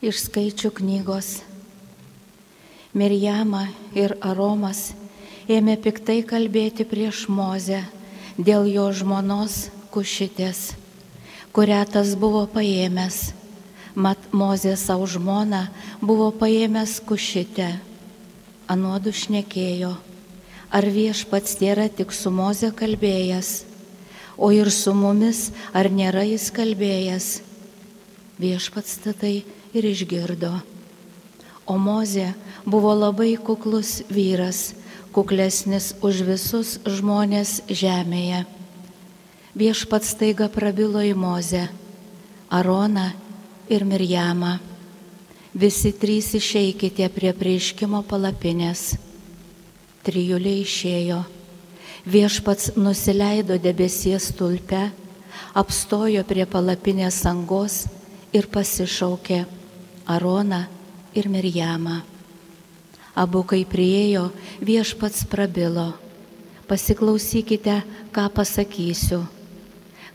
Iš skaičių knygos. Mirjama ir Aromas ėmė piktai kalbėti prieš Mozę dėl jo žmonos Kušitės, kurią tas buvo paėmęs. Mat Mozė savo žmoną buvo paėmęs Kušitę. Anuodu šnekėjo, ar viešpats nėra tik su Moze kalbėjęs, o ir su mumis, ar nėra jis kalbėjęs. Viešpats tai ir išgirdo. O Mozė buvo labai kuklus vyras, kuklesnis už visus žmonės žemėje. Viešpats taiga prabilo į Mozę, Aroną ir Mirjamą. Visi trys išeikite prie prieškimo palapinės. Trijulė išėjo. Viešpats nusileido debesies tulpe, apstojo prie palapinės angos ir pasišaukė Aroną ir Mirjamą. Abu kai priejo, viešpats prabilo. Pasiklausykite, ką pasakysiu.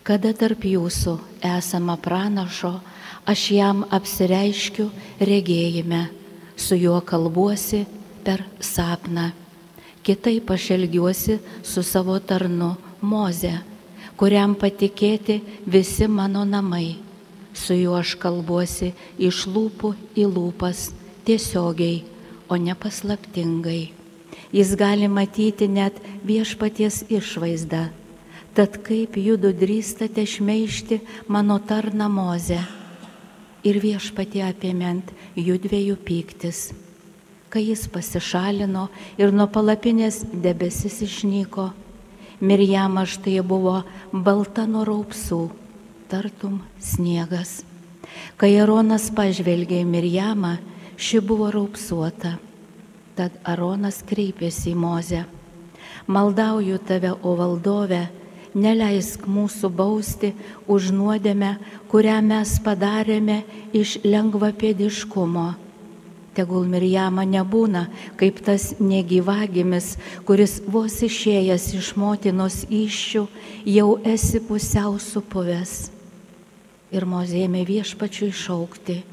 Kada tarp jūsų esama pranašo, aš jam apsireiškiu regėjime, su juo kalbuosi per sapną. Kitaip aš elgiuosi su savo tarnu Moze, kuriam patikėti visi mano namai su juo aš kalbuosi iš lūpų į lūpas tiesiogiai, o ne paslaptingai. Jis gali matyti net viešpaties išvaizdą. Tad kaip judu drįstate šmeišti mano tarną mozę. Ir viešpatė apėment judviejų pyktis. Kai jis pasišalino ir nuo palapinės debesis išnyko, Mirjama štai buvo balta nuo raupsų tartum sniegas. Kai Aronas pažvelgė į Mirjamą, ši buvo raupsuota. Tad Aronas kreipėsi į Mozę. Maldauju tave, o valdove, neleisk mūsų bausti už nuodėmę, kurią mes padarėme iš lengvapėdiškumo. Tegul Mirjama nebūna kaip tas negyvagimis, kuris vos išėjęs iš motinos iššių jau esi pusiau supuvęs ir mozėmė viešpačiui šaukti,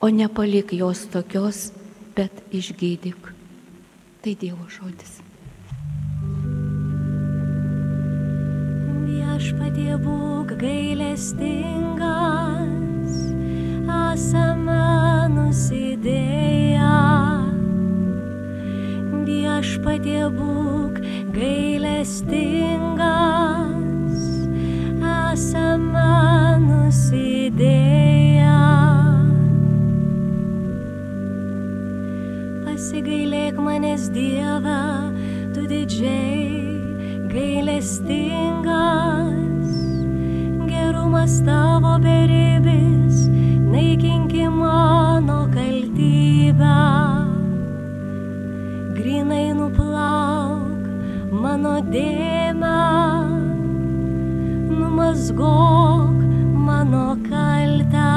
o nepalik jos tokios, bet išgydyk. Tai Dievo žodis. Viešpatie būk gailestingas, esame nusidėję. Viešpatie būk gailestingas, Pasigailėk manęs Dieve, tu didžiai gailestingas, gerumas tavo beribis, naikinki mano kaltybę. Grinai nuplauk mano dėmę, numazgok mano kaltę.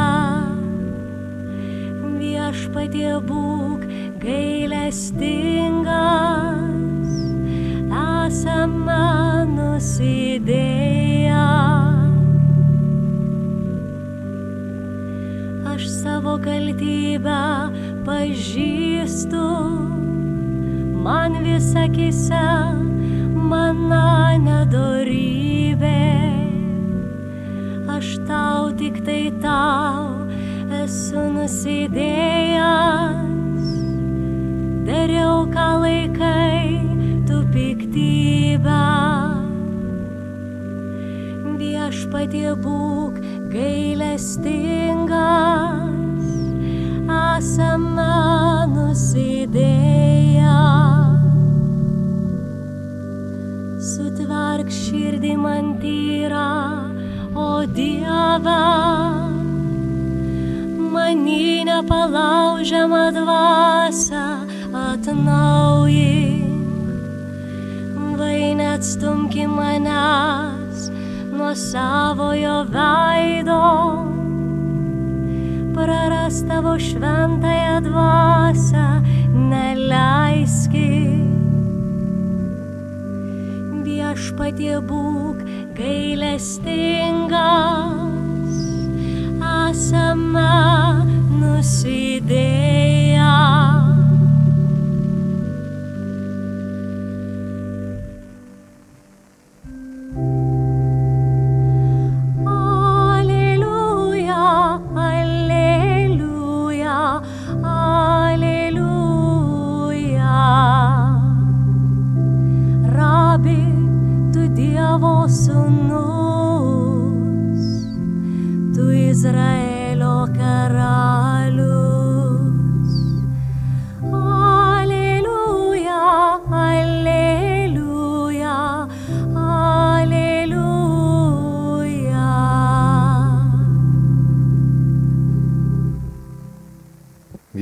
Viešpatie būk gailestingas, esame nusidėję. Aš savo kaltybę pažįstu, man visą kisę, mano nedorybė. Aš tau tik tai tau esu nusidėjęs, dariau ką laikai tu piktybę. Viešpatie būk gailestingas, esame nusidėję. Sutvark širdį man tyrą, o Dieve, manį nepalaužiamą dvasę atnaujink, vai neatstumki manęs nuo savojo veido, praras tavo šventąją dvasę, neleiskit viešpatie būk gailestingas, esame idėja.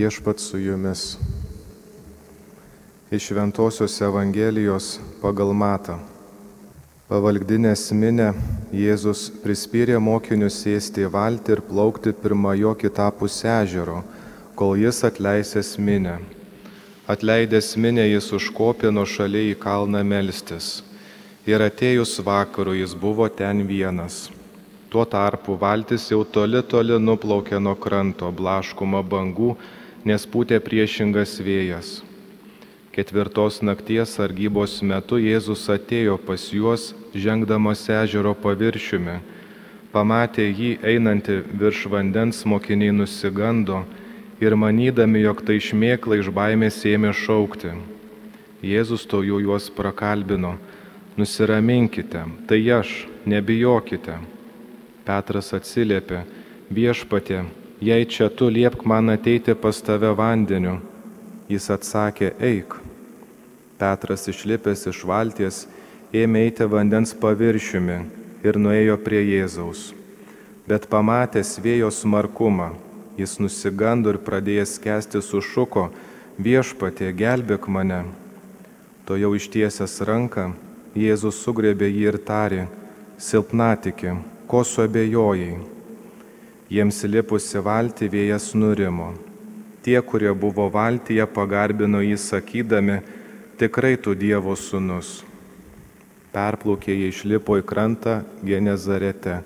Viešpat su jumis. Iš Ventosios Evangelijos pagal Matą. Pavalgdinės minę Jėzus prispyrė mokinius sėsti į valtį ir plaukti pirmą jo kitapus ežero, kol jis atleisęs minę. Atleidęs minę jis užkopė nuo šaliai į kalną melstis. Ir atėjus vakaru jis buvo ten vienas. Tuo tarpu valtis jau toli toli nuplaukė nuo kranto, blaškuma bangų, nes pūtė priešingas vėjas. Ketvirtos nakties sargybos metu Jėzus atėjo pas juos, žengdamas ežero paviršiumi. Pamatė jį einantį virš vandens, mokiniai nusigando ir manydami, jog tai šmėkla iš baimės ėmė šaukti. Jėzus to jų juos prakalbino. Nusiraminkite, tai aš, nebijokite. Petras atsiliepė, viešpatė, jei čia tu liepk man ateiti pas tave vandeniu. Jis atsakė, eik. Petras išlipęs iš valties ėmė eiti vandens paviršiumi ir nuėjo prie Jėzaus. Bet pamatęs vėjo smarkumą, jis nusigando ir pradėjęs kesti sušuko, viešpatė, gelbėk mane. To jau ištiesęs ranką, Jėzus sugrėbė jį ir tarė, silpnatikė, ko suabejojai. Jiems lipusi valti vėjas nurimo. Tie, kurie buvo valtyje, pagarbino jį sakydami, tikrai tu Dievo sūnus. Perplaukė jie išlipo į krantą Genezarete.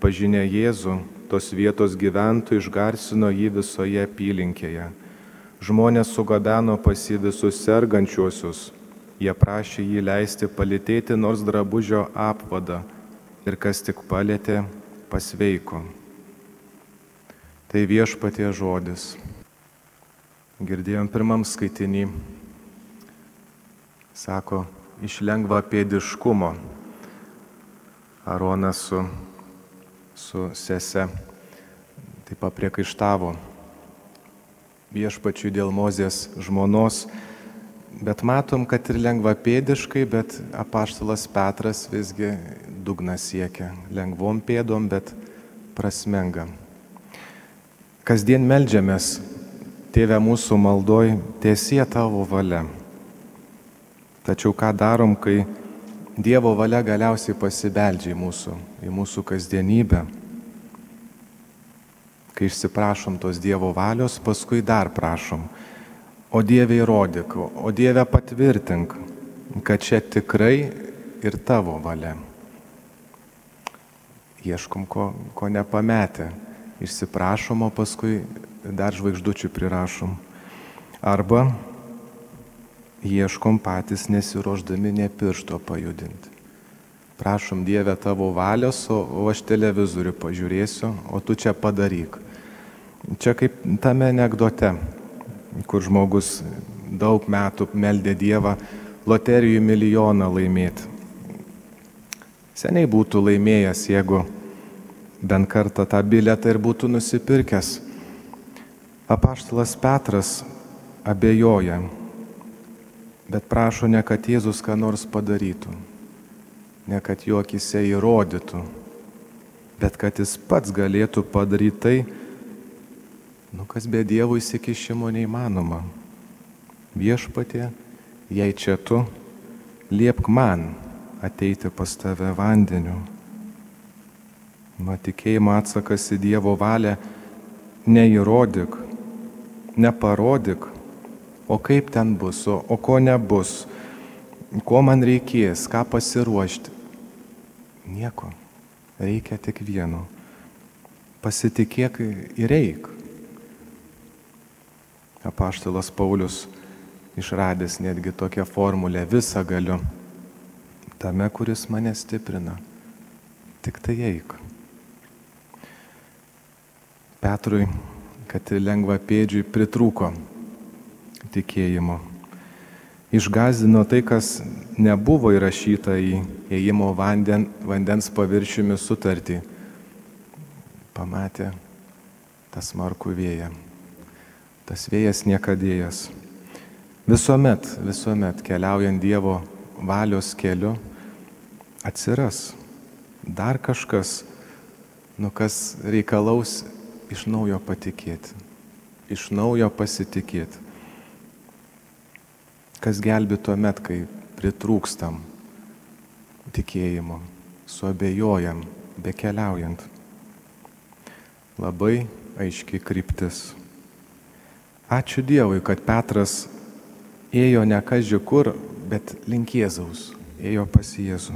Pažinę Jėzų, tos vietos gyventojų išgarsino jį visoje apylinkėje. Žmonės sugabeno pas jį visus sergančiuosius. Jie prašė jį leisti palitėti nors drabužio apvadą ir kas tik palėtė, pasveiko. Tai viešpatie žodis. Girdėjom pirmam skaitinį. Sako, iš lengva pėdiškumo. Aronas su, su sese taip papriekaištavo viešpačiui dėl Mozės žmonos, bet matom, kad ir lengva pėdiškai, bet apaštalas Petras visgi dugną siekia. Lengvom pėdom, bet prasmenga. Kasdien melžiamės, tėve mūsų maldoj, tiesie tavo valia. Tačiau ką darom, kai Dievo valia galiausiai pasibeldžia į mūsų, į mūsų kasdienybę? Kai išsiprašom tos Dievo valios, paskui dar prašom. O Dieve įrodyk, o Dieve patvirtink, kad čia tikrai ir tavo valia. Ieškom, ko, ko nepametę. Išsiprašom, o paskui dar žvaigždučių prirašom. Arba ieškom patys nesiuoždami nepiršto pajudinti. Prašom Dievę tavo valios, o aš televizorių pažiūrėsiu, o tu čia padaryk. Čia kaip tame anegdote, kur žmogus daug metų meldė Dievą loterijų milijoną laimėti. Seniai būtų laimėjęs, jeigu bent kartą tą biletą ir būtų nusipirkęs. Apaštalas Petras abejoja, bet prašo ne, kad Jėzus ką nors padarytų, ne kad jo akise įrodytų, bet kad jis pats galėtų padaryti tai, nu kas be Dievo įsikišimo neįmanoma. Viešpatė, jei čia tu, liepk man ateiti pas tave vandeniu. Nuo tikėjimo atsakas į Dievo valią neįrodyk, neparodyk, o kaip ten bus, o, o ko nebus, ko man reikės, ką pasiruošti. Nieko, reikia tik vieno. Pasitikėk ir eik. apaštalas Paulius išradęs netgi tokią formulę visą galiu tame, kuris mane stiprina. Tik tai eik. Petrui, kad lengva pėdžiui pritrūko tikėjimo. Išgazdino tai, kas nebuvo įrašyta į ėjimo vanden, vandens paviršiumi sutartį. Pamatė tas markų vėją. Tas vėjas niekadėjas. Visuomet, visuomet keliaujant Dievo valios keliu atsiras dar kažkas, nu kas reikalaus iš naujo patikėti, iš naujo pasitikėti. Kas gelbi tuo met, kai pritrūkstam tikėjimo, suabejojam, bekeliaujant. Labai aiški kryptis. Ačiū Dievui, kad Petras ėjo ne kažkai kur, bet link Jėzaus, ėjo pas Jėzų.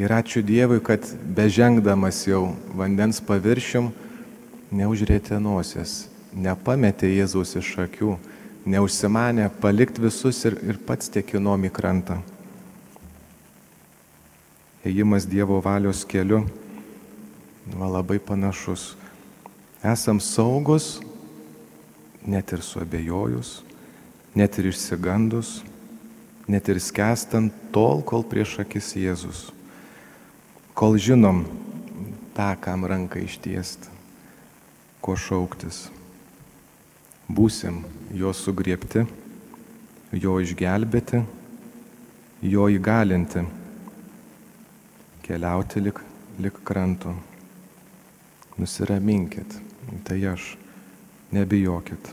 Ir ačiū Dievui, kad bežengdamas jau vandens paviršium, neužrėtė nosies, nepametė Jėzaus iš akių, neužsimanė palikti visus ir, ir pats tekinom į krantą. Ėjimas Dievo valios keliu va, labai panašus. Esam saugus, net ir suabejojus, net ir išsigandus, net ir skęstant tol, kol prieš akis Jėzus. Kol žinom tą, kam ranką ištiesti, ko šauktis. Būsim jo sugriepti, jo išgelbėti, jo įgalinti, keliauti lik, lik krantu. Nusiraminkit, tai aš, nebijokit.